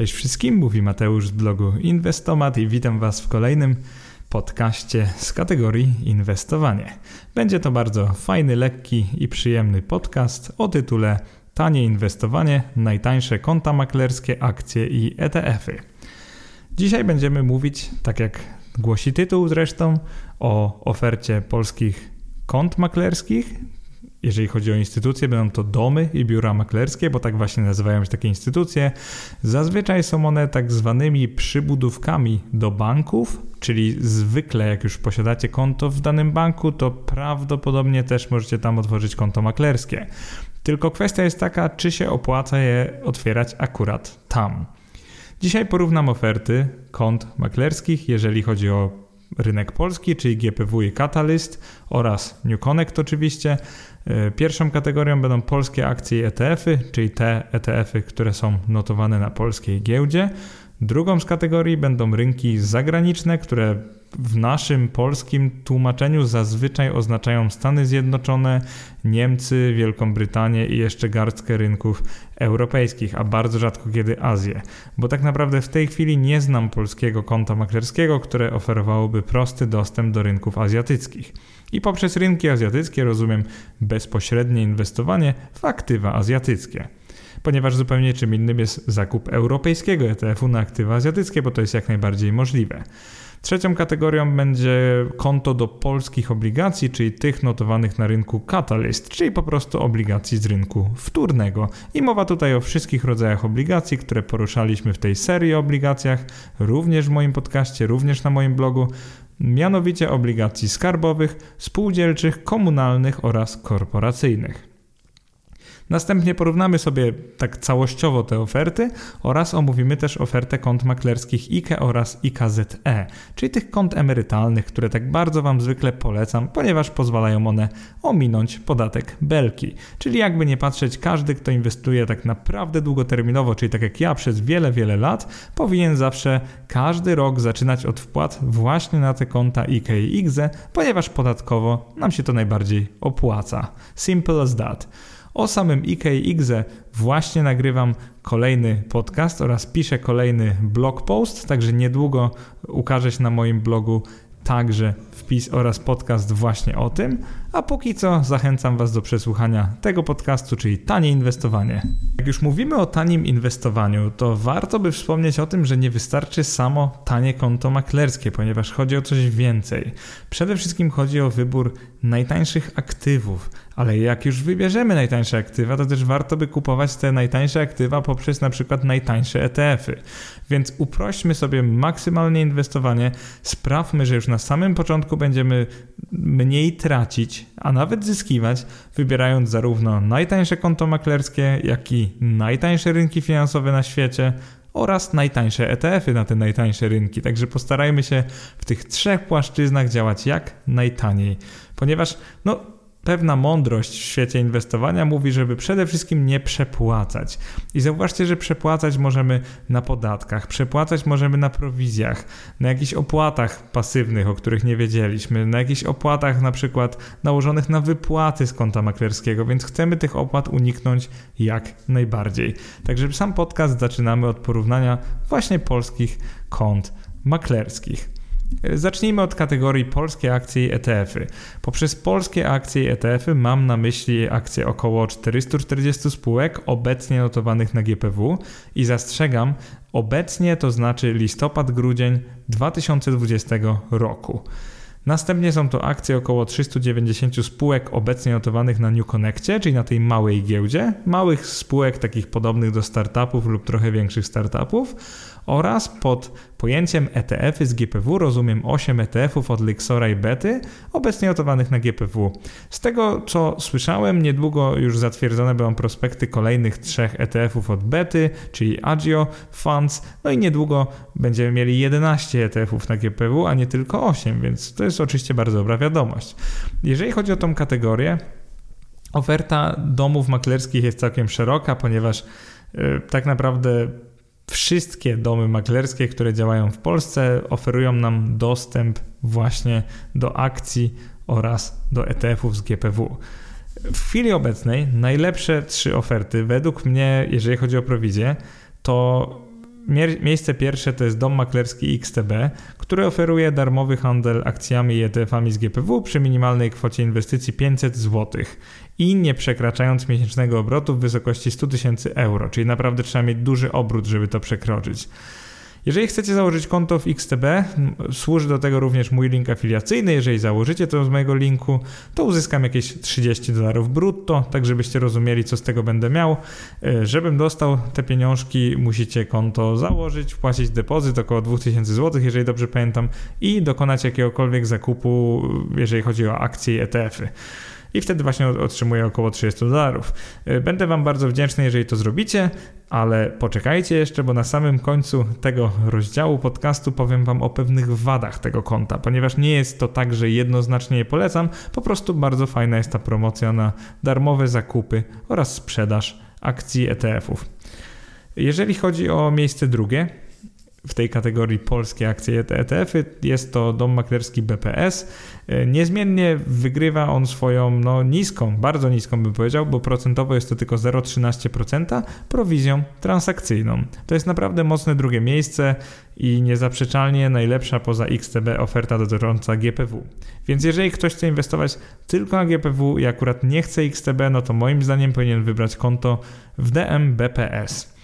Cześć wszystkim, mówi Mateusz z blogu Inwestomat i witam Was w kolejnym podcaście z kategorii Inwestowanie. Będzie to bardzo fajny, lekki i przyjemny podcast o tytule Tanie inwestowanie, najtańsze konta maklerskie, akcje i ETF-y. Dzisiaj będziemy mówić, tak jak głosi tytuł zresztą, o ofercie polskich kont maklerskich, jeżeli chodzi o instytucje, będą to domy i biura maklerskie, bo tak właśnie nazywają się takie instytucje. Zazwyczaj są one tak zwanymi przybudówkami do banków, czyli zwykle jak już posiadacie konto w danym banku, to prawdopodobnie też możecie tam otworzyć konto maklerskie. Tylko kwestia jest taka, czy się opłaca je otwierać akurat tam. Dzisiaj porównam oferty kont maklerskich, jeżeli chodzi o rynek polski, czyli GPW i Catalyst oraz New Connect oczywiście. E, pierwszą kategorią będą polskie akcje i ETF-y, czyli te ETF-y, które są notowane na polskiej giełdzie. Drugą z kategorii będą rynki zagraniczne, które w naszym polskim tłumaczeniu zazwyczaj oznaczają Stany Zjednoczone, Niemcy, Wielką Brytanię i jeszcze garstkę rynków europejskich, a bardzo rzadko kiedy Azję. Bo tak naprawdę w tej chwili nie znam polskiego konta maklerskiego, które oferowałoby prosty dostęp do rynków azjatyckich. I poprzez rynki azjatyckie rozumiem bezpośrednie inwestowanie w aktywa azjatyckie ponieważ zupełnie czym innym jest zakup europejskiego ETF-u na aktywa azjatyckie, bo to jest jak najbardziej możliwe. Trzecią kategorią będzie konto do polskich obligacji, czyli tych notowanych na rynku Catalyst, czyli po prostu obligacji z rynku wtórnego. I mowa tutaj o wszystkich rodzajach obligacji, które poruszaliśmy w tej serii o obligacjach, również w moim podcaście, również na moim blogu mianowicie obligacji skarbowych, spółdzielczych, komunalnych oraz korporacyjnych. Następnie porównamy sobie tak całościowo te oferty oraz omówimy też ofertę kont maklerskich IKE oraz IKZE, czyli tych kont emerytalnych, które tak bardzo Wam zwykle polecam, ponieważ pozwalają one ominąć podatek belki. Czyli jakby nie patrzeć, każdy, kto inwestuje tak naprawdę długoterminowo, czyli tak jak ja przez wiele, wiele lat, powinien zawsze każdy rok zaczynać od wpłat właśnie na te konta IKE i IKZE, ponieważ podatkowo nam się to najbardziej opłaca. Simple as that. O samym IKX właśnie nagrywam kolejny podcast oraz piszę kolejny blog post, także niedługo ukaże się na moim blogu także wpis oraz podcast właśnie o tym. A póki co zachęcam Was do przesłuchania tego podcastu, czyli Tanie Inwestowanie. Jak już mówimy o tanim inwestowaniu, to warto by wspomnieć o tym, że nie wystarczy samo tanie konto maklerskie, ponieważ chodzi o coś więcej. Przede wszystkim chodzi o wybór najtańszych aktywów, ale jak już wybierzemy najtańsze aktywa, to też warto by kupować te najtańsze aktywa poprzez na przykład najtańsze ETF-y. Więc uprośćmy sobie maksymalnie inwestowanie, sprawmy, że już na samym początku będziemy mniej tracić, a nawet zyskiwać, wybierając zarówno najtańsze konto maklerskie, jak i najtańsze rynki finansowe na świecie oraz najtańsze ETF-y na te najtańsze rynki. Także postarajmy się w tych trzech płaszczyznach działać jak najtaniej, ponieważ no pewna mądrość w świecie inwestowania mówi, żeby przede wszystkim nie przepłacać. I zauważcie, że przepłacać możemy na podatkach, przepłacać możemy na prowizjach, na jakichś opłatach pasywnych, o których nie wiedzieliśmy, na jakichś opłatach na przykład nałożonych na wypłaty z konta maklerskiego, więc chcemy tych opłat uniknąć jak najbardziej. Także sam podcast zaczynamy od porównania właśnie polskich kont maklerskich. Zacznijmy od kategorii polskie akcje i ETF-y. Poprzez polskie akcje i ETF-y mam na myśli akcje około 440 spółek obecnie notowanych na GPW i zastrzegam, obecnie to znaczy listopad-grudzień 2020 roku. Następnie są to akcje około 390 spółek obecnie notowanych na New Connectie, czyli na tej małej giełdzie, małych spółek takich podobnych do startupów lub trochę większych startupów oraz pod pojęciem ETF-y z GPW rozumiem 8 ETF-ów od Lixora i Bety, obecnie notowanych na GPW. Z tego co słyszałem, niedługo już zatwierdzone będą prospekty kolejnych trzech ETF-ów od Bety, czyli Agio Funds, no i niedługo będziemy mieli 11 ETF-ów na GPW, a nie tylko 8, więc to jest oczywiście bardzo dobra wiadomość. Jeżeli chodzi o tą kategorię, oferta domów maklerskich jest całkiem szeroka, ponieważ yy, tak naprawdę wszystkie domy maklerskie, które działają w Polsce, oferują nam dostęp właśnie do akcji oraz do ETF-ów z GPW. W chwili obecnej najlepsze trzy oferty, według mnie, jeżeli chodzi o prowizję, to miejsce pierwsze to jest dom maklerski XTB, który oferuje darmowy handel akcjami i ETF-ami z GPW przy minimalnej kwocie inwestycji 500 zł i nie przekraczając miesięcznego obrotu w wysokości 100 tysięcy euro, czyli naprawdę trzeba mieć duży obrót, żeby to przekroczyć. Jeżeli chcecie założyć konto w XTB, służy do tego również mój link afiliacyjny. Jeżeli założycie to z mojego linku, to uzyskam jakieś 30 dolarów brutto, tak żebyście rozumieli, co z tego będę miał. E, żebym dostał te pieniążki, musicie konto założyć, wpłacić depozyt około 2000 zł, jeżeli dobrze pamiętam, i dokonać jakiegokolwiek zakupu, jeżeli chodzi o akcje i ETF-y i wtedy właśnie otrzymuję około 30 dolarów. E, będę Wam bardzo wdzięczny, jeżeli to zrobicie, ale poczekajcie jeszcze, bo na samym końcu tego rozdziału podcastu powiem Wam o pewnych wadach tego konta, ponieważ nie jest to tak, że jednoznacznie je polecam, po prostu bardzo fajna jest ta promocja na darmowe zakupy oraz sprzedaż akcji ETF-ów. Jeżeli chodzi o miejsce drugie, w tej kategorii polskie akcje ETF-y. Jest to dom maklerski BPS. E, niezmiennie wygrywa on swoją no, niską, bardzo niską bym powiedział, bo procentowo jest to tylko 0,13% prowizją transakcyjną. To jest naprawdę mocne drugie miejsce i niezaprzeczalnie najlepsza poza XTB oferta dotycząca GPW. Więc jeżeli ktoś chce inwestować tylko na GPW i akurat nie chce XTB, no to moim zdaniem powinien wybrać konto w DM BPS.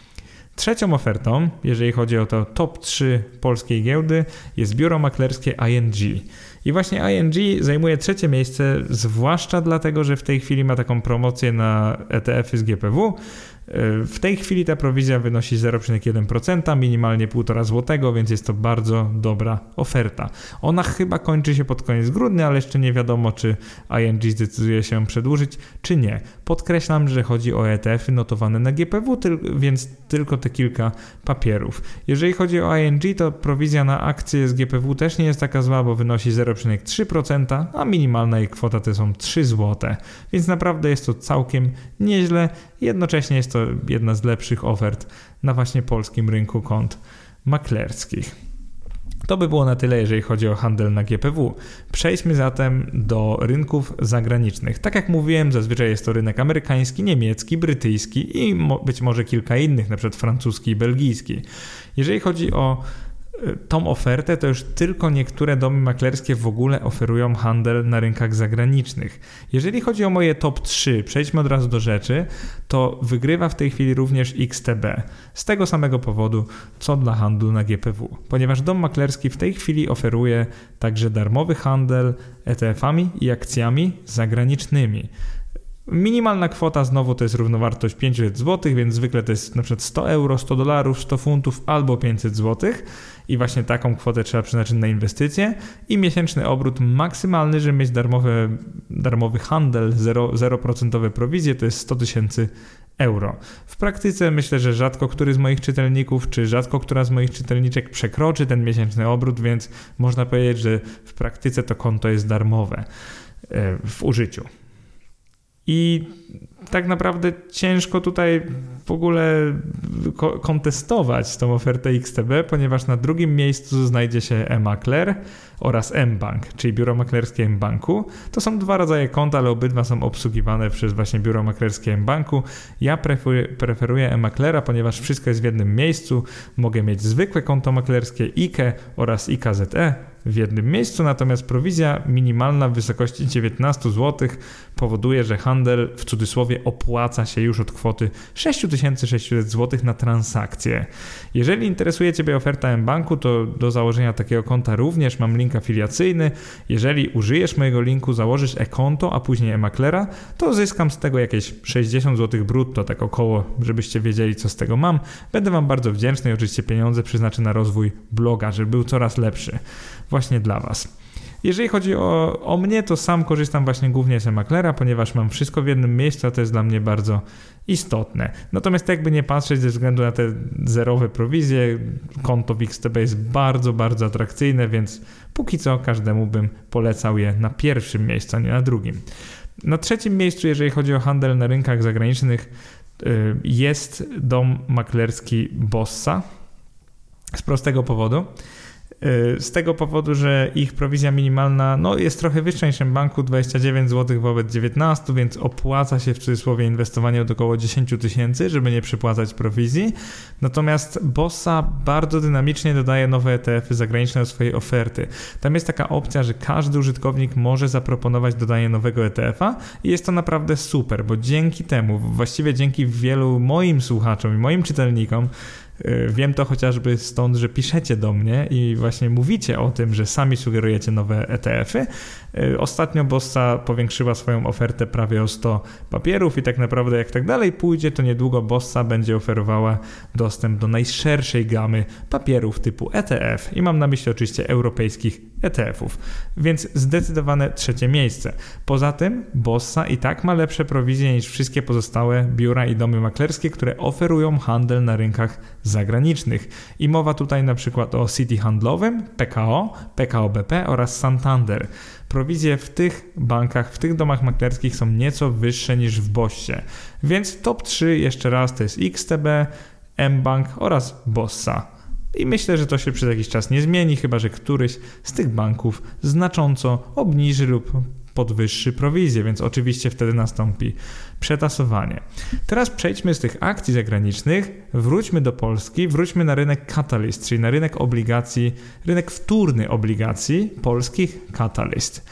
Trzecią ofertą, jeżeli chodzi o to top 3 polskiej giełdy, jest biuro maklerskie ING. I właśnie ING zajmuje trzecie miejsce, zwłaszcza dlatego, że w tej chwili ma taką promocję na ETF-y z GPW, w tej chwili ta prowizja wynosi 0,1%, minimalnie 1,5 zł, więc jest to bardzo dobra oferta. Ona chyba kończy się pod koniec grudnia, ale jeszcze nie wiadomo, czy ING zdecyduje się przedłużyć, czy nie. Podkreślam, że chodzi o ETF-y notowane na GPW, więc tylko te kilka papierów. Jeżeli chodzi o ING, to prowizja na akcje z GPW też nie jest taka zła, bo wynosi 0,3%, a minimalna jej kwota to są 3 zł. Więc naprawdę jest to całkiem nieźle. Jednocześnie jest to jedna z lepszych ofert na właśnie polskim rynku kont maklerskich. To by było na tyle, jeżeli chodzi o handel na GPW. Przejdźmy zatem do rynków zagranicznych. Tak jak mówiłem, zazwyczaj jest to rynek amerykański, niemiecki, brytyjski i mo być może kilka innych, np. francuski i belgijski. Jeżeli chodzi o tą ofertę, to już tylko niektóre domy maklerskie w ogóle oferują handel na rynkach zagranicznych. Jeżeli chodzi o moje top 3, przejdźmy od razu do rzeczy, to wygrywa w tej chwili również XTB. Z tego samego powodu, co dla handlu na GPW, ponieważ dom maklerski w tej chwili oferuje także darmowy handel ETF-ami i akcjami zagranicznymi. Minimalna kwota znowu to jest równowartość 500 zł, więc zwykle to jest na przykład 100 euro, 100 dolarów, 100 funtów albo 500 zł i właśnie taką kwotę trzeba przeznaczyć na inwestycje i miesięczny obrót maksymalny, żeby mieć darmowy, darmowy handel, 0%, 0 prowizje to jest 100 tysięcy euro. W praktyce myślę, że rzadko który z moich czytelników, czy rzadko która z moich czytelniczek przekroczy ten miesięczny obrót, więc można powiedzieć, że w praktyce to konto jest darmowe e, w użyciu. I tak naprawdę ciężko tutaj w ogóle kontestować tą ofertę XTB, ponieważ na drugim miejscu znajdzie się e-makler oraz mBank, czyli biuro maklerskie mBanku. To są dwa rodzaje konta, ale obydwa są obsługiwane przez właśnie biuro maklerskie mBanku. Ja preferuję, e-maklera, ponieważ wszystko jest w jednym miejscu. Mogę mieć zwykłe konto maklerskie IKE oraz IKZE w jednym miejscu, natomiast prowizja minimalna w wysokości 19 zł powoduje, że handel w cudzysłowie opłaca się już od kwoty 6600 zł na transakcję. Jeżeli interesuje Ciebie oferta mBanku, to do założenia takiego konta również mam link afiliacyjny. Jeżeli użyjesz mojego linku, założysz e-konto, a później e-maklera, to zyskam z tego jakieś 60 zł brutto, tak około, żebyście wiedzieli, co z tego mam. Będę Wam bardzo wdzięczny i oczywiście pieniądze przeznaczę na rozwój bloga, żeby był coraz lepszy właśnie dla Was. Jeżeli chodzi o, o mnie, to sam korzystam właśnie głównie z maklera, ponieważ mam wszystko w jednym miejscu, a to jest dla mnie bardzo istotne. Natomiast jakby nie patrzeć ze względu na te zerowe prowizje, konto w XTB jest bardzo, bardzo atrakcyjne, więc póki co każdemu bym polecał je na pierwszym miejscu, a nie na drugim. Na trzecim miejscu, jeżeli chodzi o handel na rynkach zagranicznych, y, jest dom maklerski Bossa. Z prostego powodu z tego powodu, że ich prowizja minimalna no, jest trochę wyższa niż w banku 29 zł wobec 19, więc opłaca się w cudzysłowie inwestowanie od około 10 tysięcy, żeby nie przypłacać prowizji. Natomiast Bossa bardzo dynamicznie dodaje nowe ETF-y zagraniczne do swojej oferty. Tam jest taka opcja, że każdy użytkownik może zaproponować dodanie nowego ETF-a i jest to naprawdę super, bo dzięki temu, właściwie dzięki wielu moim słuchaczom i moim czytelnikom, Y, wiem to chociażby stąd, że piszecie do mnie i właśnie mówicie o tym, że sami sugerujecie nowe ETF-y. Y, ostatnio Bossa powiększyła swoją ofertę prawie o 100 papierów i tak naprawdę jak tak dalej pójdzie, to niedługo Bossa będzie oferowała dostęp do najszerszej gamy papierów typu ETF i mam na myśli oczywiście europejskich ETF-ów, więc zdecydowane trzecie miejsce. Poza tym Bossa i tak ma lepsze prowizje niż wszystkie pozostałe biura i domy maklerskie, które oferują handel na rynkach zagranicznych. I mowa tutaj na przykład o City Handlowym, PKO, PKO BP oraz Santander. Prowizje w tych bankach, w tych domach maklerskich są nieco wyższe niż w Bossie. Więc top 3 jeszcze raz to jest XTB, mBank oraz Bossa. I myślę, że to się przez jakiś czas nie zmieni, chyba że któryś z tych banków znacząco obniży lub podwyższy prowizję, więc oczywiście wtedy nastąpi przetasowanie. Teraz przejdźmy z tych akcji zagranicznych, wróćmy do Polski, wróćmy na rynek Catalyst, czyli na rynek obligacji, rynek wtórny obligacji polskich Catalyst.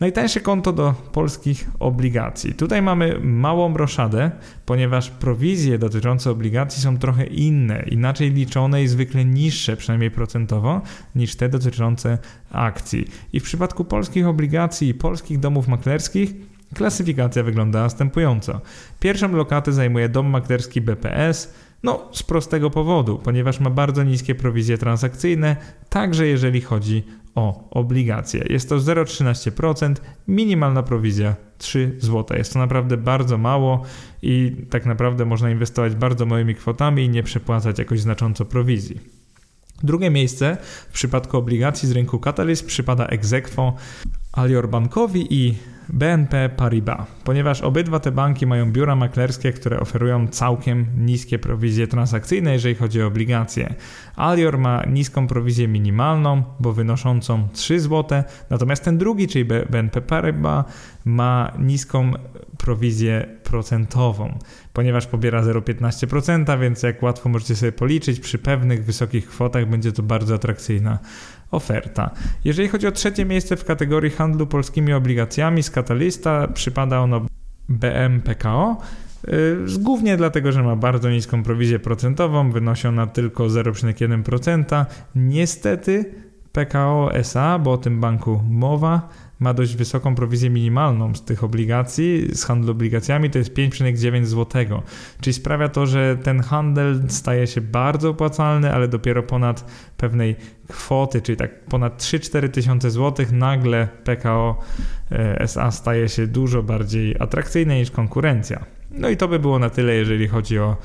Najtańsze konto do polskich obligacji. Tutaj mamy małą roszadę, ponieważ prowizje dotyczące obligacji są trochę inne, inaczej liczone i zwykle niższe, przynajmniej procentowo, niż te dotyczące akcji. I w przypadku polskich obligacji i polskich domów maklerskich klasyfikacja wygląda następująco. Pierwszą lokatę zajmuje dom maklerski BPS, no, z prostego powodu, ponieważ ma bardzo niskie prowizje transakcyjne, także jeżeli chodzi o obligacje. Jest to 0,13%, minimalna prowizja 3 zł. Jest to naprawdę bardzo mało i tak naprawdę można inwestować bardzo małymi kwotami i nie przepłacać jakoś znacząco prowizji. Drugie miejsce w przypadku obligacji z rynku Catalyst przypada Exequo Alior Bankowi i BNP Paribas, ponieważ obydwa te banki mają biura maklerskie, które oferują całkiem niskie prowizje transakcyjne, jeżeli chodzi o obligacje. Alior ma niską prowizję minimalną, bo wynoszącą 3 zł, natomiast ten drugi, czyli BNP Paribas, ma niską prowizję procentową, ponieważ pobiera 0,15%, więc jak łatwo możecie sobie policzyć, przy pewnych wysokich kwotach będzie to bardzo atrakcyjna oferta. Jeżeli chodzi o trzecie miejsce w kategorii handlu polskimi obligacjami z Katalista, przypada ono BMPKO. Y, głównie dlatego, że ma bardzo niską prowizję procentową, wynosi ona tylko 0,1%. Niestety PKO SA, bo o tym banku mowa, ma dość wysoką prowizję minimalną z tych obligacji, z handlu obligacjami, to jest 5,9 zł. Czyli sprawia to, że ten handel staje się bardzo opłacalny, ale dopiero ponad pewnej kwoty, czyli tak ponad 3-4 tysiące złotych, nagle PKO e, SA staje się dużo bardziej atrakcyjne niż konkurencja. No i to by było na tyle, jeżeli chodzi o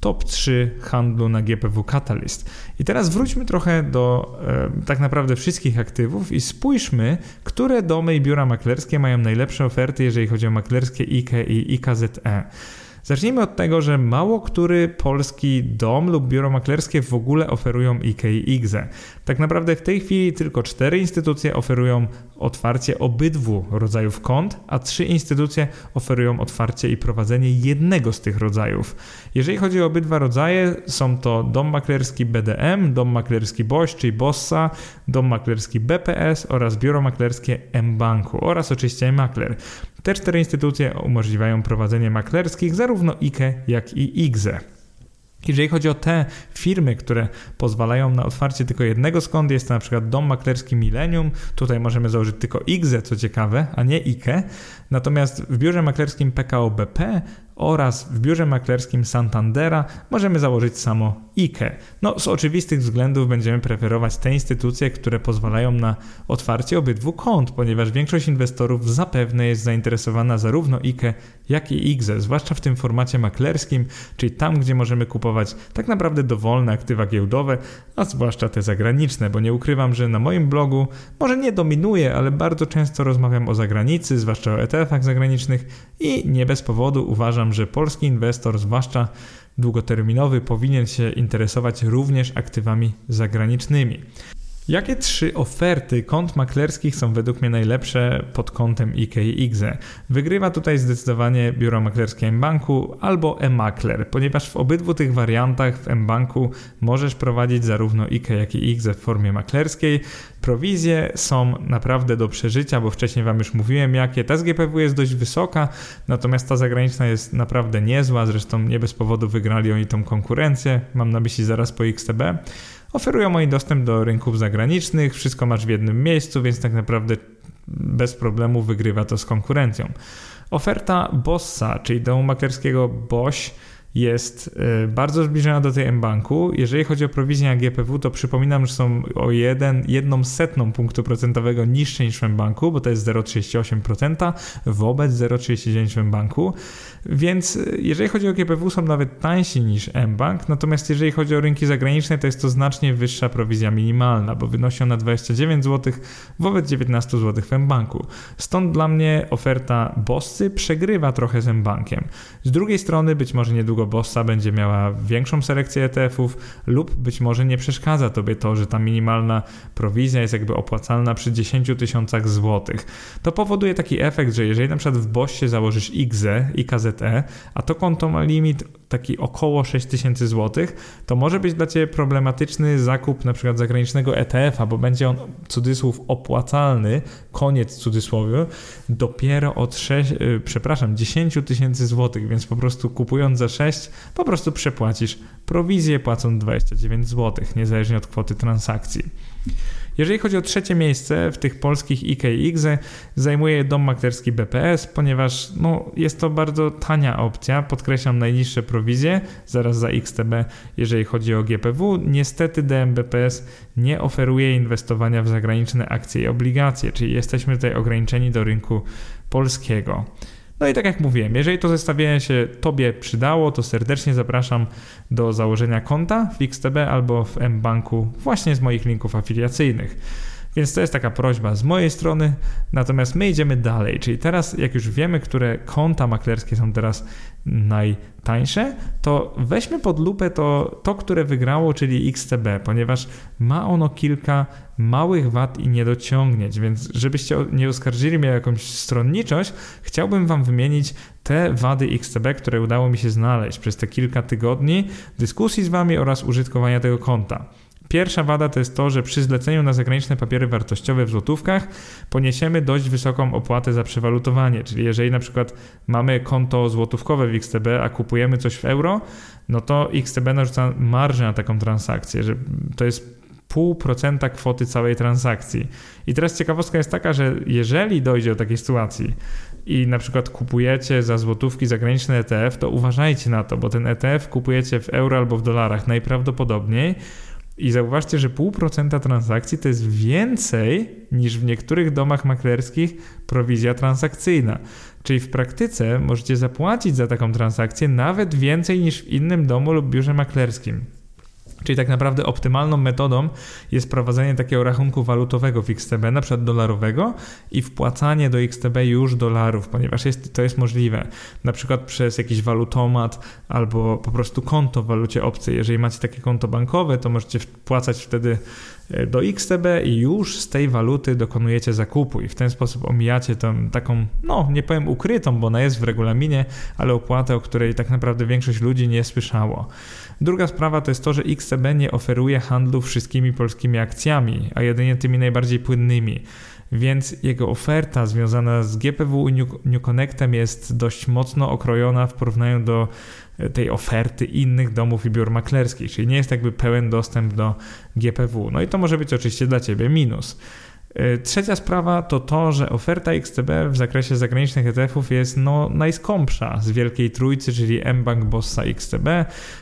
top 3 handlu na GPW Catalyst. I teraz wróćmy trochę do e, tak naprawdę wszystkich aktywów i spójrzmy, które domy i biura maklerskie mają najlepsze oferty, jeżeli chodzi o maklerskie IKE i IKZE. Zacznijmy od tego, że mało który polski dom lub biuro maklerskie w ogóle oferują IKE i IGZE. Tak naprawdę w tej chwili tylko cztery instytucje oferują otwarcie obydwu rodzajów kont, a trzy instytucje oferują otwarcie i prowadzenie jednego z tych rodzajów. Jeżeli chodzi o obydwa rodzaje, są to dom maklerski BDM, dom maklerski BOŚ, czyli Bossa, dom maklerski BPS oraz biuro maklerskie M-Banku oraz oczywiście makler. Te cztery instytucje umożliwiają prowadzenie maklerskich zarówno IKE, jak i IGZE. Jeżeli chodzi o te firmy, które pozwalają na otwarcie tylko jednego skąd, jest to na przykład dom maklerski Millennium, tutaj możemy założyć tylko IGZE, co ciekawe, a nie IKE. Natomiast w biurze maklerskim PKO BP oraz w biurze maklerskim Santandera możemy założyć samo IKE. No, z oczywistych względów będziemy preferować te instytucje, które pozwalają na otwarcie obydwu kont, ponieważ większość inwestorów zapewne jest zainteresowana zarówno IKE, jak i IGZE, zwłaszcza w tym formacie maklerskim, czyli tam, gdzie możemy kupować tak naprawdę dowolne aktywa giełdowe, a zwłaszcza te zagraniczne, bo nie ukrywam, że na moim blogu może nie dominuje, ale bardzo często rozmawiam o zagranicy, zwłaszcza o ETF-ach zagranicznych i nie bez powodu uważam, że polski inwestor, zwłaszcza długoterminowy, powinien się interesować również aktywami zagranicznymi. Jakie trzy oferty kont maklerskich są według mnie najlepsze pod kątem IKX? Wygrywa tutaj zdecydowanie biuro maklerskie mBanku albo eMakler, ponieważ w obydwu tych wariantach w mBanku możesz prowadzić zarówno IK, jak i IGZE w formie maklerskiej. Prowizje są naprawdę do przeżycia, bo wcześniej Wam już mówiłem jakie. Ta z GPW jest dość wysoka, natomiast ta zagraniczna jest naprawdę niezła, zresztą nie bez powodu wygrali oni tą konkurencję. Mam na myśli zaraz po XTB. Oferują oni dostęp do rynków zagranicznych, wszystko masz w jednym miejscu, więc tak naprawdę bez problemu wygrywa to z konkurencją. Oferta Bossa, czyli domu maklerskiego Boś, jest y, bardzo zbliżona do tej mBanku. Jeżeli chodzi o prowizję na GPW, to przypominam, że są o jeden, jedną setną punktu procentowego niższe niż w mBanku, bo to jest 0,38% wobec 0,39% w mBanku. Więc y, jeżeli chodzi o GPW, są nawet tańsi niż mBank, natomiast jeżeli chodzi o rynki zagraniczne, to jest to znacznie wyższa prowizja minimalna, bo wynosi ona 29 zł wobec 19 zł w mBanku. Stąd dla mnie oferta Bossy przegrywa trochę z mBankiem. Z drugiej strony być może niedługo Bossa będzie miała większą selekcję ETF-ów lub być może nie przeszkadza Tobie to, że ta minimalna prowizja jest jakby opłacalna przy 10 tysiącach złotych. To powoduje taki efekt, że jeżeli na przykład w Bossie założysz IGZE i KZE, a to konto ma limit taki około 6000 zł, to może być dla Ciebie problematyczny zakup na przykład zagranicznego ETF-a, bo będzie on cudzysłów opłacalny, koniec cudzysłowie, dopiero od 6, yy, przepraszam, 10 tysięcy złotych, więc po prostu kupując za 6, po prostu przepłacisz prowizję płacąc 29 zł, niezależnie od kwoty transakcji. Jeżeli chodzi o trzecie miejsce w tych polskich IKX, zajmuje dom maklerski BPS, ponieważ no, jest to bardzo tania opcja. Podkreślam najniższe prowizje, zaraz za XTB, jeżeli chodzi o GPW. Niestety DMBPS nie oferuje inwestowania w zagraniczne akcje i obligacje, czyli jesteśmy tutaj ograniczeni do rynku polskiego. No i tak jak mówiłem, jeżeli to zestawienie się Tobie przydało, to serdecznie zapraszam do założenia konta w XTB albo w mBanku właśnie z moich linków afiliacyjnych. Więc to jest taka prośba z mojej strony. Natomiast my idziemy dalej, czyli teraz, jak już wiemy, które konta maklerskie są teraz najtańsze, to weźmy pod lupę to, to które wygrało, czyli XTB, ponieważ ma ono kilka małych wad i niedociągnięć, więc żebyście nie oskarżyli mnie o jakąś stronniczość, chciałbym Wam wymienić te wady XTB, które udało mi się znaleźć przez te kilka tygodni dyskusji z Wami oraz użytkowania tego konta. Pierwsza wada to jest to, że przy zleceniu na zagraniczne papiery wartościowe w złotówkach poniesiemy dość wysoką opłatę za przewalutowanie, czyli jeżeli na przykład mamy konto złotówkowe w XTB, a kupujemy coś w euro, no to XTB narzuca marżę na taką transakcję, że to jest 0,5% kwoty całej transakcji. I teraz ciekawostka jest taka, że jeżeli dojdzie do takiej sytuacji i na przykład kupujecie za złotówki zagraniczny ETF, to uważajcie na to, bo ten ETF kupujecie w euro albo w dolarach najprawdopodobniej i zauważcie, że 0,5% transakcji to jest więcej niż w niektórych domach maklerskich prowizja transakcyjna. Czyli w praktyce możecie zapłacić za taką transakcję nawet więcej niż w innym domu lub biurze maklerskim. Czyli tak naprawdę optymalną metodą jest prowadzenie takiego rachunku walutowego w XTB, na przykład dolarowego i wpłacanie do XTB już dolarów, ponieważ jest, to jest możliwe. Na przykład przez jakiś walutomat albo po prostu konto w walucie obcej. Jeżeli macie takie konto bankowe, to możecie wpłacać wtedy do XTB i już z tej waluty dokonujecie zakupu i w ten sposób omijacie tą taką, no nie powiem ukrytą, bo ona jest w regulaminie, ale opłatę, o której tak naprawdę większość ludzi nie słyszało. Druga sprawa to jest to, że XCB nie oferuje handlu wszystkimi polskimi akcjami, a jedynie tymi najbardziej płynnymi. Więc jego oferta związana z GPW i New Connectem jest dość mocno okrojona w porównaniu do e, tej oferty innych domów i biur maklerskich, czyli nie jest jakby pełen dostęp do GPW. No i to może być oczywiście dla Ciebie minus. E, trzecia sprawa to to, że oferta XTB w zakresie zagranicznych ETF-ów jest no, najskąpsza z wielkiej trójcy, czyli mBank, Bossa, XTB.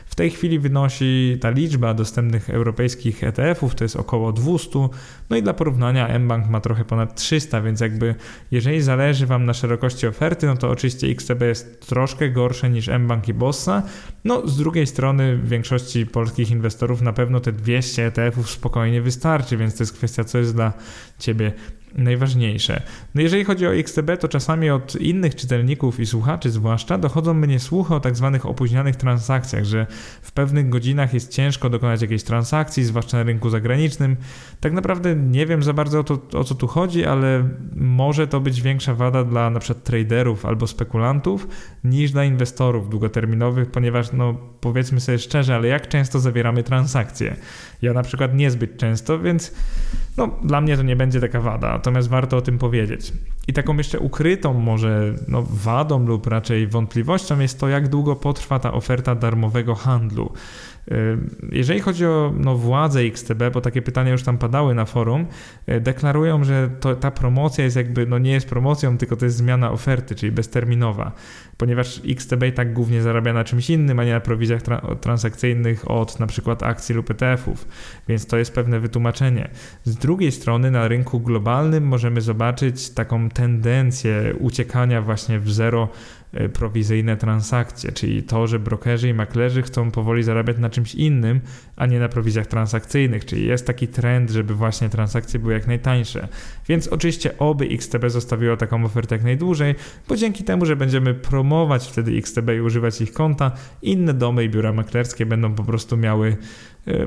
W tej chwili wynosi ta liczba dostępnych europejskich ETF-ów, to jest około 200. No i dla porównania mBank ma trochę ponad 300, więc jakby jeżeli zależy Wam na szerokości oferty, no to oczywiście XTB jest troszkę gorsze niż mBank i Bossa. No z drugiej strony w większości polskich inwestorów na pewno te 200 ETF-ów spokojnie wystarczy, więc to jest kwestia, co jest dla Ciebie najważniejsze. No jeżeli chodzi o XTB, to czasami od innych czytelników i słuchaczy zwłaszcza dochodzą mnie słuchy o tak zwanych opóźnionych transakcjach, że w pewnych godzinach jest ciężko dokonać jakiejś transakcji, zwłaszcza na rynku zagranicznym. Tak naprawdę nie wiem za bardzo o, to, o co tu chodzi, ale może to być większa wada dla przykład traderów albo spekulantów niż dla inwestorów długoterminowych, ponieważ no powiedzmy sobie szczerze, ale jak często zawieramy transakcje? Ja na przykład niezbyt często, więc no, dla mnie to nie będzie taka wada, natomiast warto o tym powiedzieć. I taką jeszcze ukrytą może no, wadą lub raczej wątpliwością jest to, jak długo potrwa ta oferta darmowego handlu. Jeżeli chodzi o no, XTB, bo takie pytania już tam padały na forum, y, deklarują, że to, ta promocja jest jakby, no nie jest promocją, tylko to jest zmiana oferty, czyli bezterminowa, ponieważ XTB tak głównie zarabia na czymś innym, a nie na prowizjach tra transakcyjnych od na przykład akcji lub ETF-ów, więc to jest pewne wytłumaczenie. Z drugiej strony na rynku globalnym możemy zobaczyć taką tendencję uciekania właśnie w zero E, prowizyjne transakcje, czyli to, że brokerzy i maklerzy chcą powoli zarabiać na czymś innym, a nie na prowizjach transakcyjnych, czyli jest taki trend, żeby właśnie transakcje były jak najtańsze. Więc oczywiście oby XTB zostawiło taką ofertę jak najdłużej, bo dzięki temu, że będziemy promować wtedy XTB i używać ich konta, inne domy i biura maklerskie będą po prostu miały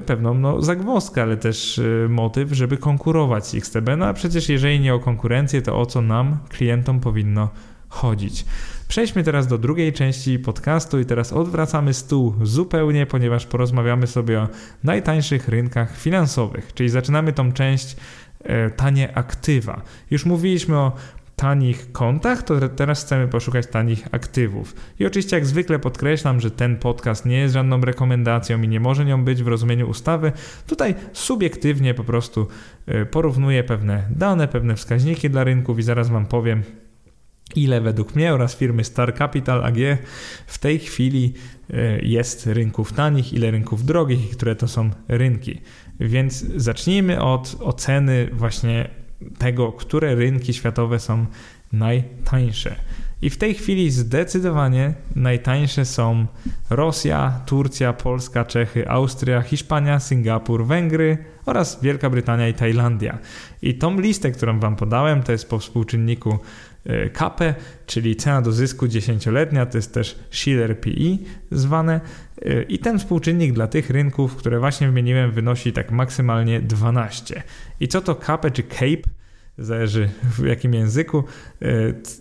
pewną no, zagwozdkę, ale też e, motyw, żeby konkurować z XTB. No a przecież jeżeli nie o konkurencję, to o co nam, klientom powinno chodzić. Przejdźmy teraz do drugiej części podcastu i teraz odwracamy stół zupełnie, ponieważ porozmawiamy sobie o najtańszych rynkach finansowych, czyli zaczynamy tą część e, tanie aktywa. Już mówiliśmy o tanich kontach, to teraz chcemy poszukać tanich aktywów. I oczywiście, jak zwykle podkreślam, że ten podcast nie jest żadną rekomendacją i nie może nią być w rozumieniu ustawy. Tutaj subiektywnie po prostu e, porównuję pewne dane, pewne wskaźniki dla rynków i zaraz Wam powiem, ile według mnie oraz firmy Star Capital AG w tej chwili e, jest rynków tanich, ile rynków drogich i które to są rynki. Więc zacznijmy od oceny właśnie tego, które rynki światowe są najtańsze. I w tej chwili zdecydowanie najtańsze są Rosja, Turcja, Polska, Czechy, Austria, Hiszpania, Singapur, Węgry oraz Wielka Brytania i Tajlandia. I tą listę, którą Wam podałem, to jest po współczynniku KAPE, czyli cena do zysku dziesięcioletnia, to jest też Schiller PE zwane i ten współczynnik dla tych rynków, które właśnie wymieniłem wynosi tak maksymalnie 12. I co to KAPE czy CAPE? Zależy w jakim języku,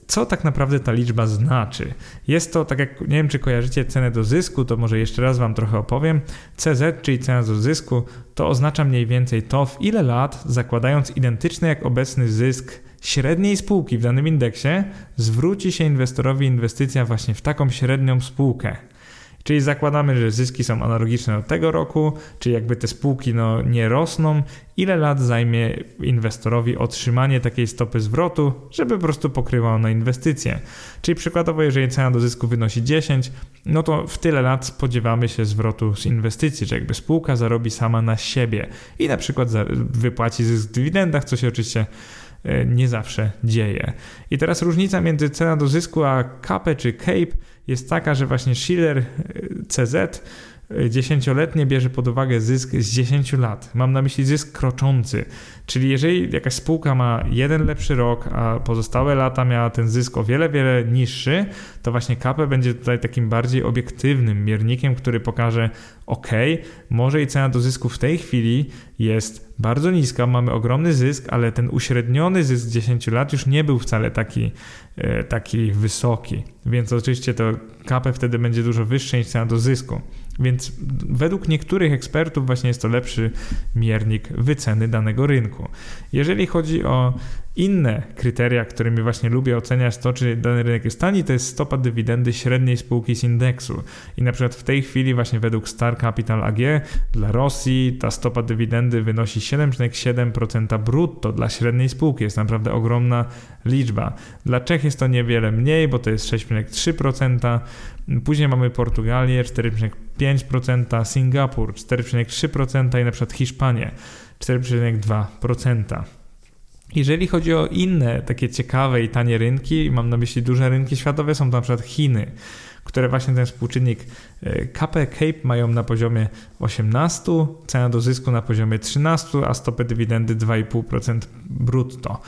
co tak naprawdę ta liczba znaczy. Jest to, tak jak nie wiem, czy kojarzycie cenę do zysku, to może jeszcze raz Wam trochę opowiem. CZ, czyli cena do zysku, to oznacza mniej więcej to, w ile lat, zakładając identyczny jak obecny zysk średniej spółki w danym indeksie zwróci się inwestorowi inwestycja właśnie w taką średnią spółkę. Czyli zakładamy, że zyski są analogiczne do tego roku, czyli jakby te spółki no, nie rosną, ile lat zajmie inwestorowi otrzymanie takiej stopy zwrotu, żeby po prostu pokrywało na inwestycje. Czyli przykładowo, jeżeli cena do zysku wynosi 10, no to w tyle lat spodziewamy się zwrotu z inwestycji, że jakby spółka zarobi sama na siebie i na przykład wypłaci zysk w dywidendach, co się oczywiście nie zawsze dzieje. I teraz różnica między cena do zysku a CAPE czy CAPE jest taka, że właśnie Schiller e, CZ dziesięcioletnie bierze pod uwagę zysk z 10 lat. Mam na myśli zysk kroczący. Czyli jeżeli jakaś spółka ma jeden lepszy rok, a pozostałe lata miała ten zysk o wiele, wiele niższy, to właśnie KP będzie tutaj takim bardziej obiektywnym miernikiem, który pokaże, ok, może i cena do zysku w tej chwili jest bardzo niska, mamy ogromny zysk, ale ten uśredniony zysk 10 lat już nie był wcale taki, taki wysoki. Więc oczywiście to KP wtedy będzie dużo wyższe niż cena do zysku. Więc według niektórych ekspertów właśnie jest to lepszy miernik wyceny danego rynku. Jeżeli chodzi o inne kryteria, którymi właśnie lubię oceniać to, czy dany rynek jest tani, to jest stopa dywidendy średniej spółki z indeksu. I na przykład w tej chwili właśnie według Star Capital AG dla Rosji ta stopa dywidendy wynosi 7,7% brutto dla średniej spółki. Jest naprawdę ogromna liczba. Dla Czech jest to niewiele mniej, bo to jest 6,3%. Później mamy Portugalię 4,5%, Singapur 4,3% i na przykład Hiszpanię 4,2%. Jeżeli chodzi o inne takie ciekawe i tanie rynki, mam na myśli duże rynki światowe, są to na przykład Chiny, które właśnie ten współczynnik KP Cape mają na poziomie 18, cena do zysku na poziomie 13, a stopę dywidendy 2,5% brutto.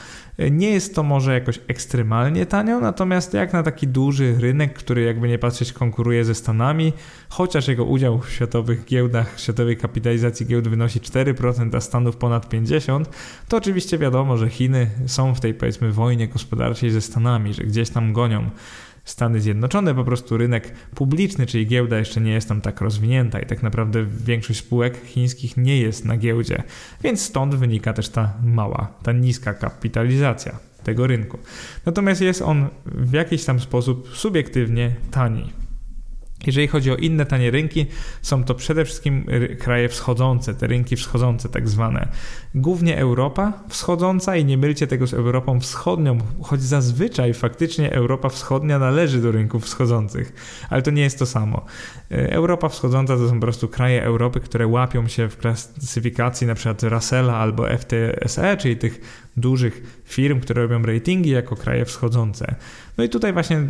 Nie jest to może jakoś ekstremalnie tanio, natomiast jak na taki duży rynek, który jakby nie patrzeć konkuruje ze Stanami, chociaż jego udział w światowych giełdach, światowej kapitalizacji giełd wynosi 4%, a Stanów ponad 50%, to oczywiście wiadomo, że Chiny są w tej powiedzmy wojnie gospodarczej ze Stanami, że gdzieś tam gonią Stany Zjednoczone, po prostu rynek publiczny, czyli giełda jeszcze nie jest tam tak rozwinięta i tak naprawdę większość spółek chińskich nie jest na giełdzie, więc stąd wynika też ta mała, ta niska kapitalizacja tego rynku. Natomiast jest on w jakiś tam sposób subiektywnie tani. Jeżeli chodzi o inne tanie rynki, są to przede wszystkim kraje wschodzące, te rynki wschodzące tak zwane. Głównie Europa wschodząca i nie mylcie tego z Europą wschodnią, choć zazwyczaj faktycznie Europa wschodnia należy do rynków wschodzących, ale to nie jest to samo. E, Europa wschodząca to są po prostu kraje Europy, które łapią się w klasyfikacji np. Russella albo FTSE, czyli tych dużych firm, które robią ratingi jako kraje wschodzące. No i tutaj właśnie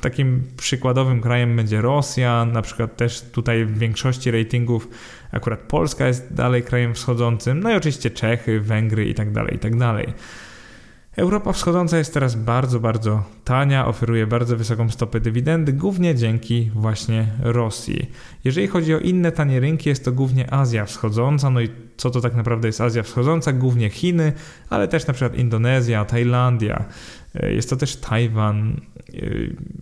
takim przykładowym krajem będzie Rosja, na przykład też tutaj w większości ratingów akurat Polska jest dalej krajem wschodzącym, no i oczywiście Czechy, Węgry i tak dalej, i tak dalej. Europa wschodząca jest teraz bardzo, bardzo tania, oferuje bardzo wysoką stopę dywidendy, głównie dzięki właśnie Rosji. Jeżeli chodzi o inne tanie rynki, jest to głównie Azja wschodząca, no i co to tak naprawdę jest Azja wschodząca? Głównie Chiny, ale też na przykład Indonezja, Tajlandia, jest to też Tajwan e,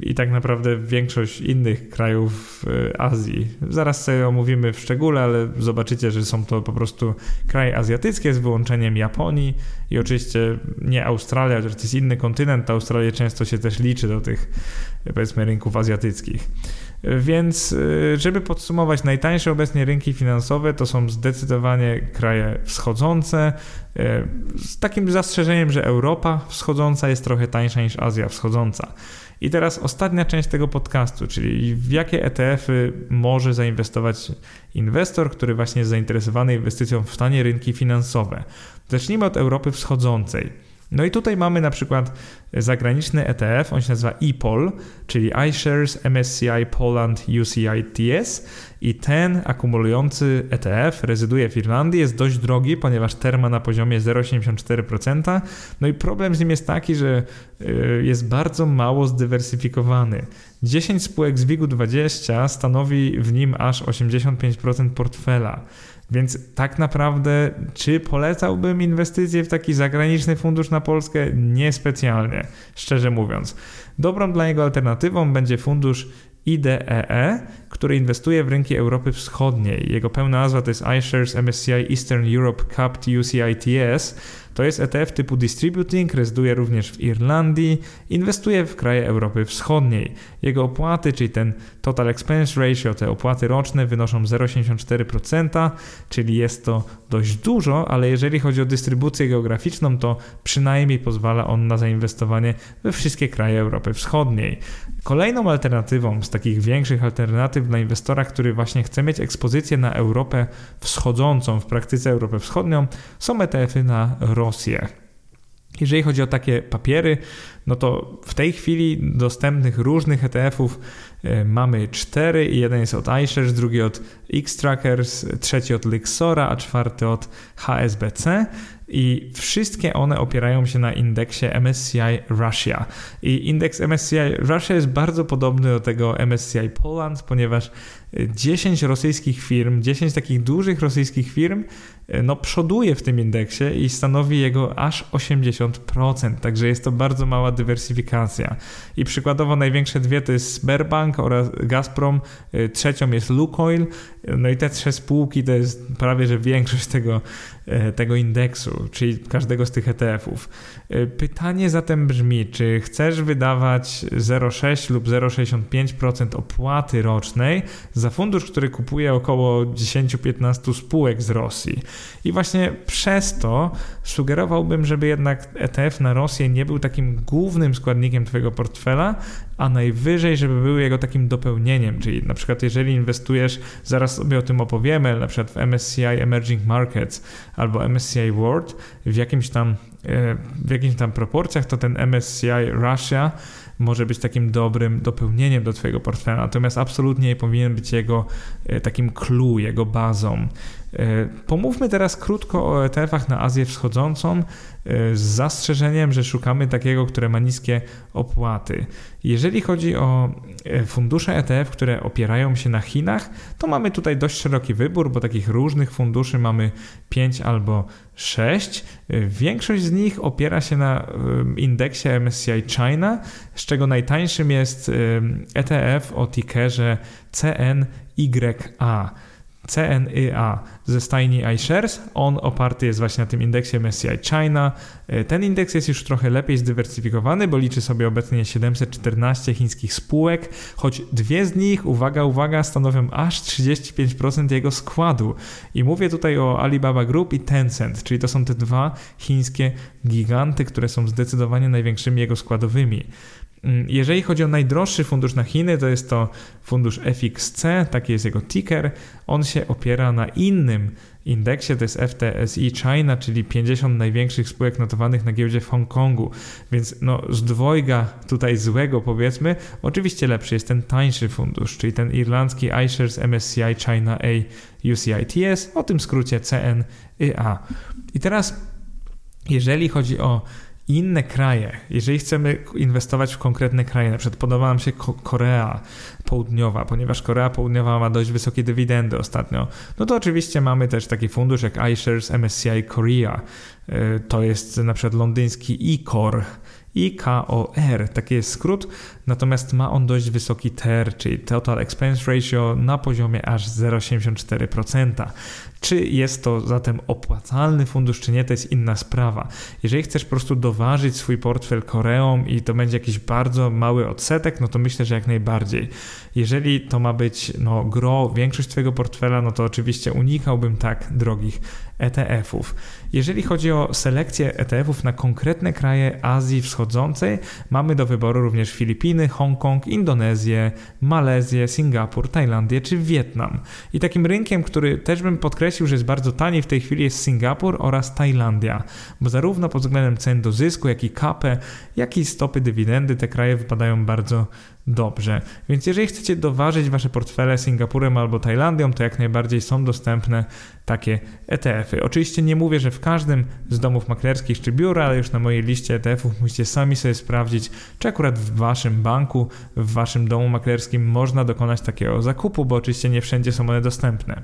i tak naprawdę większość innych krajów e, Azji. Zaraz sobie omówimy w szczególe, ale zobaczycie, że są to po prostu kraje azjatyckie z wyłączeniem Japonii i oczywiście nie Australia, chociaż to jest inny kontynent, Australia często się też liczy do tych powiedzmy rynków azjatyckich. Więc żeby podsumować, najtańsze obecnie rynki finansowe to są zdecydowanie kraje wschodzące, e, z takim zastrzeżeniem, że Europa wschodząca jest trochę tańsza niż Azja wschodząca. I teraz ostatnia część tego podcastu, czyli w jakie ETF-y może zainwestować inwestor, który właśnie jest zainteresowany inwestycją w tanie rynki finansowe. Zacznijmy od Europy wschodzącej. No i tutaj mamy na przykład zagraniczny ETF, on się nazywa EPOL, czyli iShares MSCI Poland UCITS i ten akumulujący ETF rezyduje w Irlandii, jest dość drogi, ponieważ terma ma na poziomie 0,74%. No i problem z nim jest taki, że y, jest bardzo mało zdywersyfikowany. 10 spółek z WIG-20 stanowi w nim aż 85% portfela. Więc tak naprawdę, czy polecałbym inwestycje w taki zagraniczny fundusz na Polskę? Niespecjalnie, szczerze mówiąc. Dobrą dla niego alternatywą będzie fundusz IDEE, e, który inwestuje w rynki Europy Wschodniej. Jego pełna nazwa to jest iShares MSCI Eastern Europe Capped UCITS to jest ETF typu Distributing, rezyduje również w Irlandii, inwestuje w kraje Europy Wschodniej. Jego opłaty, czyli ten Total Expense Ratio, te opłaty roczne wynoszą 0,84%, czyli jest to dość dużo, ale jeżeli chodzi o dystrybucję geograficzną, to przynajmniej pozwala on na zainwestowanie we wszystkie kraje Europy Wschodniej. Kolejną alternatywą z takich większych alternatyw dla inwestora, który właśnie chce mieć ekspozycję na Europę wschodzącą, w praktyce Europę Wschodnią, są ETF-y na Rosję. Jeżeli chodzi o takie papiery, no to w tej chwili dostępnych różnych ETF-ów e, mamy cztery. Jeden jest od iShares, drugi od X-Trackers, trzeci od Lixora, a czwarty od HSBC i wszystkie one opierają się na indeksie MSCI Russia. I indeks MSCI Russia jest bardzo podobny do tego MSCI Poland, ponieważ 10 rosyjskich firm, 10 takich dużych rosyjskich firm, e, no przoduje w tym indeksie i stanowi jego aż 80%, także jest to bardzo mała dywersyfikacja. I przykładowo największe dwie to jest Sberbank oraz Gazprom, e, trzecią jest Lukoil, no i te trzy spółki to jest prawie, że większość tego, e, tego indeksu, czyli każdego z tych ETF-ów. Pytanie zatem brzmi, czy chcesz wydawać 0,6 lub 0,65% opłaty rocznej za fundusz, który kupuje około 10-15 spółek z Rosji. I właśnie przez to sugerowałbym, żeby jednak ETF na Rosję nie był takim głównym składnikiem Twojego portfela, a najwyżej, żeby był jego takim dopełnieniem, czyli na przykład jeżeli inwestujesz, zaraz sobie o tym opowiemy, na przykład w MSCI Emerging Markets albo MSCI World w jakimś tam, e, w jakimś tam proporcjach, to ten MSCI Russia może być takim dobrym dopełnieniem do Twojego portfela, natomiast absolutnie nie powinien być jego e, takim clue, jego bazą. E, pomówmy teraz krótko o ETF-ach na Azję Wschodzącą e, z zastrzeżeniem, że szukamy takiego, które ma niskie opłaty. Jeżeli chodzi o e, fundusze ETF, które opierają się na Chinach, to mamy tutaj dość szeroki wybór, bo takich różnych funduszy mamy 5 albo 6. Większość z nich opiera się na indeksie MSCI China, z czego najtańszym jest ETF o tickerze CNYA. CNYA ze stajni iShares. On oparty jest właśnie na tym indeksie MSCI China. E, ten indeks jest już trochę lepiej zdywersyfikowany, bo liczy sobie obecnie 714 chińskich spółek, choć dwie z nich, uwaga, uwaga, stanowią aż 35% jego składu. I mówię tutaj o Alibaba Group i Tencent, czyli to są te dwa chińskie giganty, które są zdecydowanie największymi jego składowymi. Mm, jeżeli chodzi o najdroższy fundusz na Chiny, to jest to fundusz FXC, taki jest jego ticker. On się opiera na innym indeksie, to jest FTSE China, czyli 50 największych spółek notowanych na giełdzie w Hongkongu. Więc no, z dwojga tutaj złego powiedzmy, oczywiście lepszy jest ten tańszy fundusz, czyli ten irlandzki iShares MSCI China A UCITS, o tym skrócie CNYA. I teraz, jeżeli chodzi o inne kraje, jeżeli chcemy inwestować w konkretne kraje, na przykład podoba nam się Korea Południowa, ponieważ Korea Południowa ma dość wysokie dywidendy ostatnio, no to oczywiście mamy też taki fundusz jak iShares MSCI Korea. E, to jest na przykład londyński eCore, IKOR, taki jest skrót, natomiast ma on dość wysoki TER, czyli Total Expense Ratio na poziomie aż 0,84%. Czy jest to zatem opłacalny fundusz, czy nie, to jest inna sprawa. Jeżeli chcesz po prostu doważyć swój portfel Koreą i to będzie jakiś bardzo mały odsetek, no to myślę, że jak najbardziej. Jeżeli to ma być no, gro, większość Twojego portfela, no to oczywiście unikałbym tak drogich ETF-ów. Jeżeli chodzi o selekcję ETF-ów na konkretne kraje Azji Wschodzącej, mamy do wyboru również Filipiny, Hongkong, Indonezję, Malezję, Singapur, Tajlandię czy Wietnam. I takim rynkiem, który też bym podkreślił, że jest bardzo tani w tej chwili jest Singapur oraz Tajlandia, bo zarówno pod względem cen do zysku, jak i kapę, jak i stopy dywidendy te kraje wypadają bardzo dobrze. Więc jeżeli chcecie doważyć wasze portfele Singapurem albo Tajlandią, to jak najbardziej są dostępne takie ETF-y. Oczywiście nie mówię, że w każdym z domów maklerskich czy biura, ale już na mojej liście ETF-ów musicie sami sobie sprawdzić, czy akurat w waszym banku, w waszym domu maklerskim można dokonać takiego zakupu, bo oczywiście nie wszędzie są one dostępne.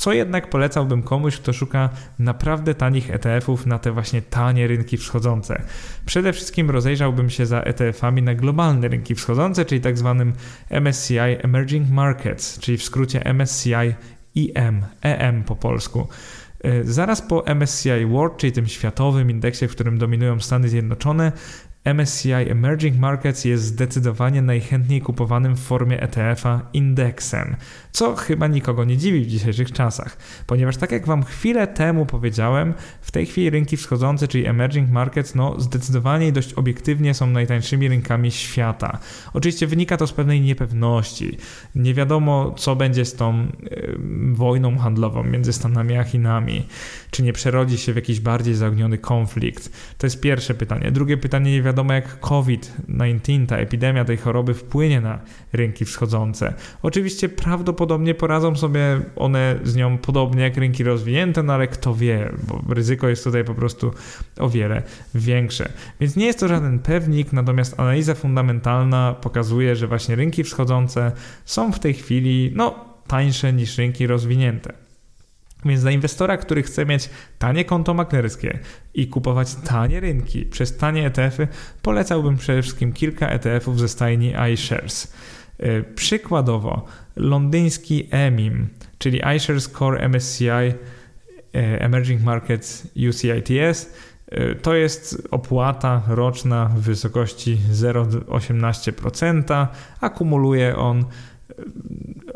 Co jednak polecałbym komuś, kto szuka naprawdę tanich ETF-ów na te właśnie tanie rynki wschodzące? Przede wszystkim rozejrzałbym się za ETF-ami na globalne rynki wschodzące, czyli tak zwanym MSCI Emerging Markets, czyli w skrócie MSCI EM, EM po polsku. E, zaraz po MSCI World, czyli tym światowym indeksie, w którym dominują Stany Zjednoczone, MSCI Emerging Markets jest zdecydowanie najchętniej kupowanym w formie ETF-a indeksem, co chyba nikogo nie dziwi w dzisiejszych czasach, ponieważ tak jak Wam chwilę temu powiedziałem, w tej chwili rynki wschodzące, czyli emerging markets, no zdecydowanie i dość obiektywnie są najtańszymi rynkami świata. Oczywiście wynika to z pewnej niepewności. Nie wiadomo, co będzie z tą y, wojną handlową między Stanami a Chinami. Czy nie przerodzi się w jakiś bardziej zaogniony konflikt? To jest pierwsze pytanie. Drugie pytanie, nie wiadomo jak COVID-19, ta epidemia tej choroby wpłynie na rynki wschodzące. Oczywiście prawdopodobnie poradzą sobie one z nią podobnie jak rynki rozwinięte, no ale kto wie, bo ryzyko jest tutaj po prostu o wiele większe. Więc nie jest to żaden pewnik, natomiast analiza fundamentalna pokazuje, że właśnie rynki wschodzące są w tej chwili no, tańsze niż rynki rozwinięte. Więc dla inwestora, który chce mieć tanie konto maklerskie i kupować tanie rynki przez tanie ETF-y, polecałbym przede wszystkim kilka ETF-ów ze stajni iShares. E, przykładowo londyński EMIM, czyli iShares Core MSCI e, Emerging Markets UCITS, e, to jest opłata roczna w wysokości 0,18%. Akumuluje on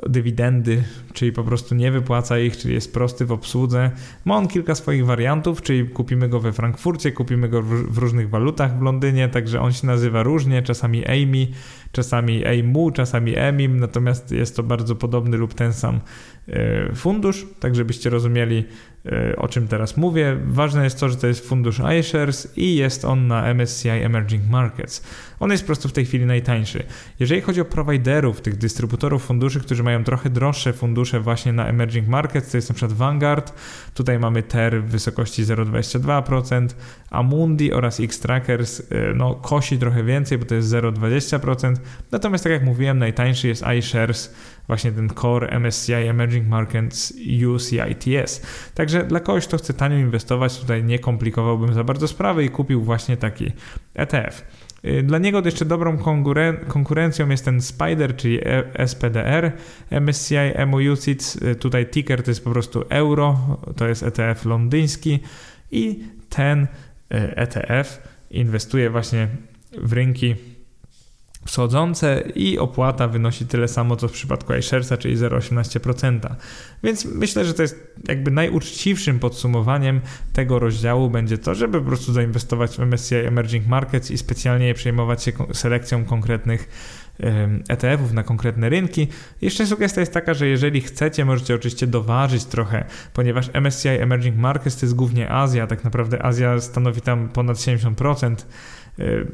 dywidendy, czyli po prostu nie wypłaca ich, czyli jest prosty w obsłudze. Ma on kilka swoich wariantów, czyli kupimy go we Frankfurcie, kupimy go w różnych walutach w Londynie, także on się nazywa różnie, czasami Amy, czasami AIMU, czasami EMIM, natomiast jest to bardzo podobny lub ten sam e, fundusz, tak żebyście rozumieli e, o czym teraz mówię. Ważne jest to, że to jest fundusz iShares i jest on na MSCI Emerging Markets. On jest po prostu w tej chwili najtańszy. Jeżeli chodzi o prowajderów, tych dystrybutorów funduszy, którzy mają trochę droższe fundusze właśnie na Emerging Markets, to jest na przykład Vanguard, tutaj mamy TER w wysokości 0,22%, Amundi oraz X-Trackers no, kosi trochę więcej, bo to jest 0,20%, natomiast tak jak mówiłem, najtańszy jest iShares, właśnie ten core MSCI Emerging Markets UCITS. Także dla kogoś, kto chce tanio inwestować, tutaj nie komplikowałbym za bardzo sprawy i kupił właśnie taki ETF. Y, dla niego jeszcze dobrą konkurencją jest ten Spider, czyli e, SPDR, MSCI MUCITS, y, tutaj ticker to jest po prostu euro, to jest ETF londyński i ten ETF y, inwestuje właśnie w rynki wschodzące i opłata wynosi tyle samo, co w przypadku iSharesa, czyli 0,18%. Więc myślę, że to jest jakby najuczciwszym podsumowaniem tego rozdziału będzie to, żeby po prostu zainwestować w MSCI Emerging Markets i specjalnie przejmować się selekcją konkretnych ETF-ów na konkretne rynki. Jeszcze sugestia jest taka, że jeżeli chcecie, możecie oczywiście doważyć trochę, ponieważ MSCI Emerging Markets to jest głównie Azja, tak naprawdę Azja stanowi tam ponad 70% Y,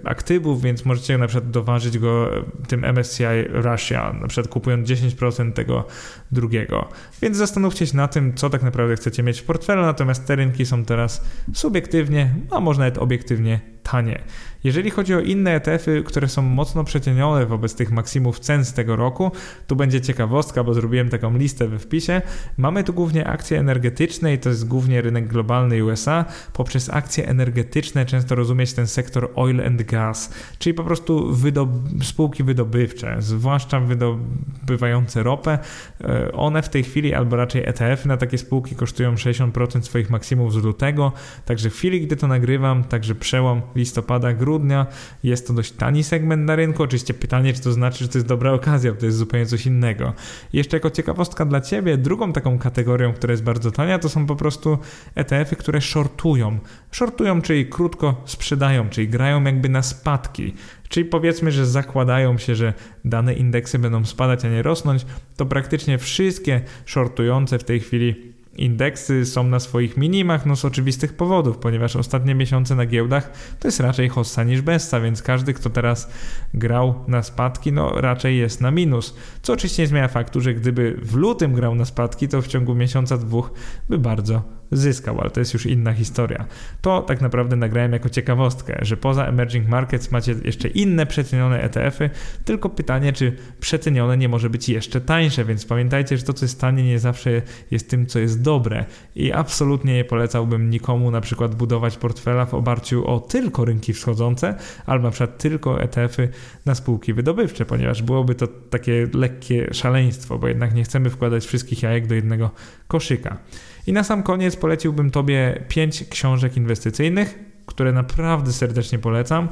aktywów, więc możecie na przykład doważyć go tym MSCI Russia, na przykład kupując 10% tego drugiego. Więc zastanówcie się na tym, co tak naprawdę chcecie mieć w portfelu, natomiast te rynki są teraz subiektywnie, a może nawet obiektywnie tanie. Jeżeli chodzi o inne ETF-y, które są mocno przecienione wobec tych maksimów cen z tego roku, tu będzie ciekawostka, bo zrobiłem taką listę we wpisie. Mamy tu głównie akcje energetyczne i to jest głównie rynek globalny USA. Poprzez akcje energetyczne często rozumieć ten sektor oil and gas, czyli po prostu spółki wydobywcze, zwłaszcza wydobywające ropę. E, one w tej chwili, albo raczej ETF-y na takie spółki kosztują 60% swoich maksimów z lutego, także w chwili, gdy to nagrywam, także przełom listopada, grudnia. Jest to dość tani segment na rynku. Oczywiście pytanie, czy to znaczy, że to jest dobra okazja, bo to jest zupełnie coś innego. Jeszcze jako ciekawostka dla Ciebie, drugą taką kategorią, która jest bardzo tania, to są po prostu ETF-y, które shortują. Shortują, czyli krótko sprzedają, czyli grają jakby na spadki. Czyli powiedzmy, że zakładają się, że dane indeksy będą spadać, a nie rosnąć, to praktycznie wszystkie shortujące w tej chwili Indeksy są na swoich minimach, no z oczywistych powodów, ponieważ ostatnie miesiące na giełdach to jest raczej hossa niż besta, więc każdy, kto teraz grał na spadki, no raczej jest na minus. Co oczywiście nie zmienia faktu, że gdyby w lutym grał na spadki, to w ciągu miesiąca, dwóch by bardzo zyskał, ale to jest już inna historia. To tak naprawdę nagrałem jako ciekawostkę, że poza emerging markets macie jeszcze inne przecenione ETF-y, tylko pytanie, czy przecenione nie może być jeszcze tańsze, więc pamiętajcie, że to, co jest tanie, nie zawsze jest tym, co jest dobre i absolutnie nie polecałbym nikomu na przykład budować portfela w oparciu o tylko rynki wschodzące, albo na przykład tylko ETF-y na spółki wydobywcze, ponieważ byłoby to takie lekkie szaleństwo, bo jednak nie chcemy wkładać wszystkich jajek do jednego koszyka. I na sam koniec poleciłbym Tobie pięć książek inwestycyjnych, które naprawdę serdecznie polecam.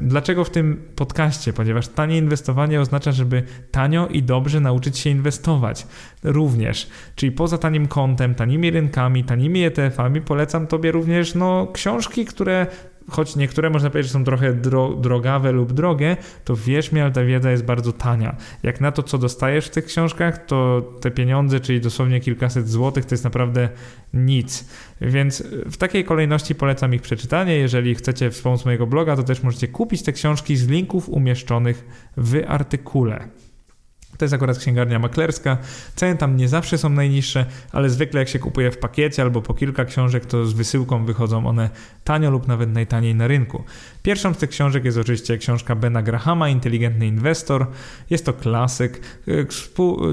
Dlaczego w tym podcaście? Ponieważ tanie inwestowanie oznacza, żeby tanio i dobrze nauczyć się inwestować. Również, czyli poza tanim kontem, tanimi rynkami, tanimi ETF-ami, polecam Tobie również no, książki, które choć niektóre można powiedzieć, że są trochę dro drogawe lub drogie, to wierz mi, ale ta wiedza jest bardzo tania. Jak na to, co dostajesz w tych książkach, to te pieniądze, czyli dosłownie kilkaset złotych, to jest naprawdę nic. Więc w takiej kolejności polecam ich przeczytanie. Jeżeli chcecie wspomóc mojego bloga, to też możecie kupić te książki z linków umieszczonych w artykule. To jest akurat księgarnia maklerska. Ceny tam nie zawsze są najniższe, ale zwykle jak się kupuje w pakiecie albo po kilka książek, to z wysyłką wychodzą one tanio lub nawet najtaniej na rynku. Pierwszą z tych książek jest oczywiście książka Bena Grahama, Inteligentny Inwestor. Jest to klasyk.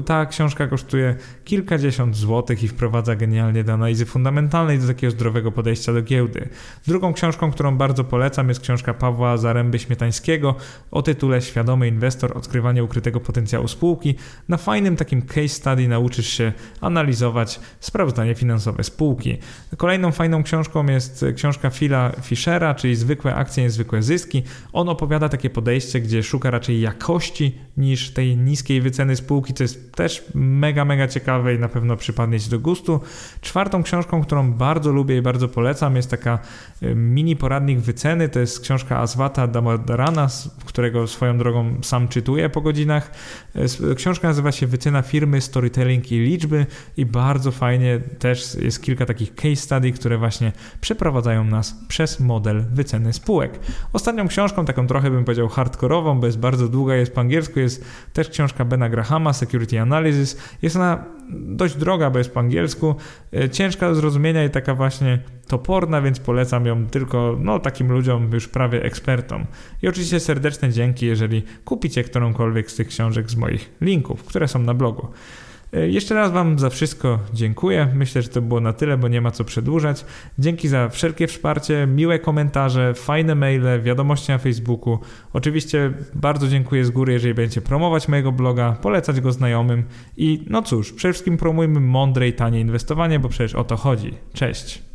Ta książka kosztuje kilkadziesiąt złotych i wprowadza genialnie do analizy fundamentalnej, do takiego zdrowego podejścia do giełdy. Drugą książką, którą bardzo polecam jest książka Pawła Zaręby Śmietańskiego o tytule Świadomy Inwestor – Odkrywanie ukrytego potencjału spółki. Na fajnym takim case study nauczysz się analizować sprawozdanie finansowe spółki. Kolejną fajną książką jest książka Phila Fischera, czyli Zwykłe akcje, niezwykłe zyski. On opowiada takie podejście, gdzie szuka raczej jakości niż tej niskiej wyceny spółki, co jest też mega, mega ciekawe i na pewno przypadnie Ci do gustu. Czwartą książką, którą bardzo lubię i bardzo polecam, jest taka y, mini poradnik wyceny. To jest książka Aswata Damodarana, którego swoją drogą sam czytuję po godzinach. Książka nazywa się Wycena firmy, storytelling i liczby i bardzo fajnie też jest kilka takich case study, które właśnie przeprowadzają nas przez model wyceny spółek. Ostatnią książką, taką trochę bym powiedział hardkorową, bo jest bardzo długa, jest po angielsku, jest też książka Bena Grahama, Security Analysis. Jest ona dość droga, bo jest po angielsku, e, ciężka do zrozumienia i taka właśnie toporna, więc polecam ją tylko no, takim ludziom, już prawie ekspertom. I oczywiście serdeczne dzięki, jeżeli kupicie którąkolwiek z tych książek z moich linków, które są na blogu. E, jeszcze raz Wam za wszystko dziękuję. Myślę, że to było na tyle, bo nie ma co przedłużać. Dzięki za wszelkie wsparcie, miłe komentarze, fajne maile, wiadomości na Facebooku. Oczywiście bardzo dziękuję z góry, jeżeli będziecie promować mojego bloga, polecać go znajomym i no cóż, przede wszystkim promujmy mądre i tanie inwestowanie, bo przecież o to chodzi. Cześć!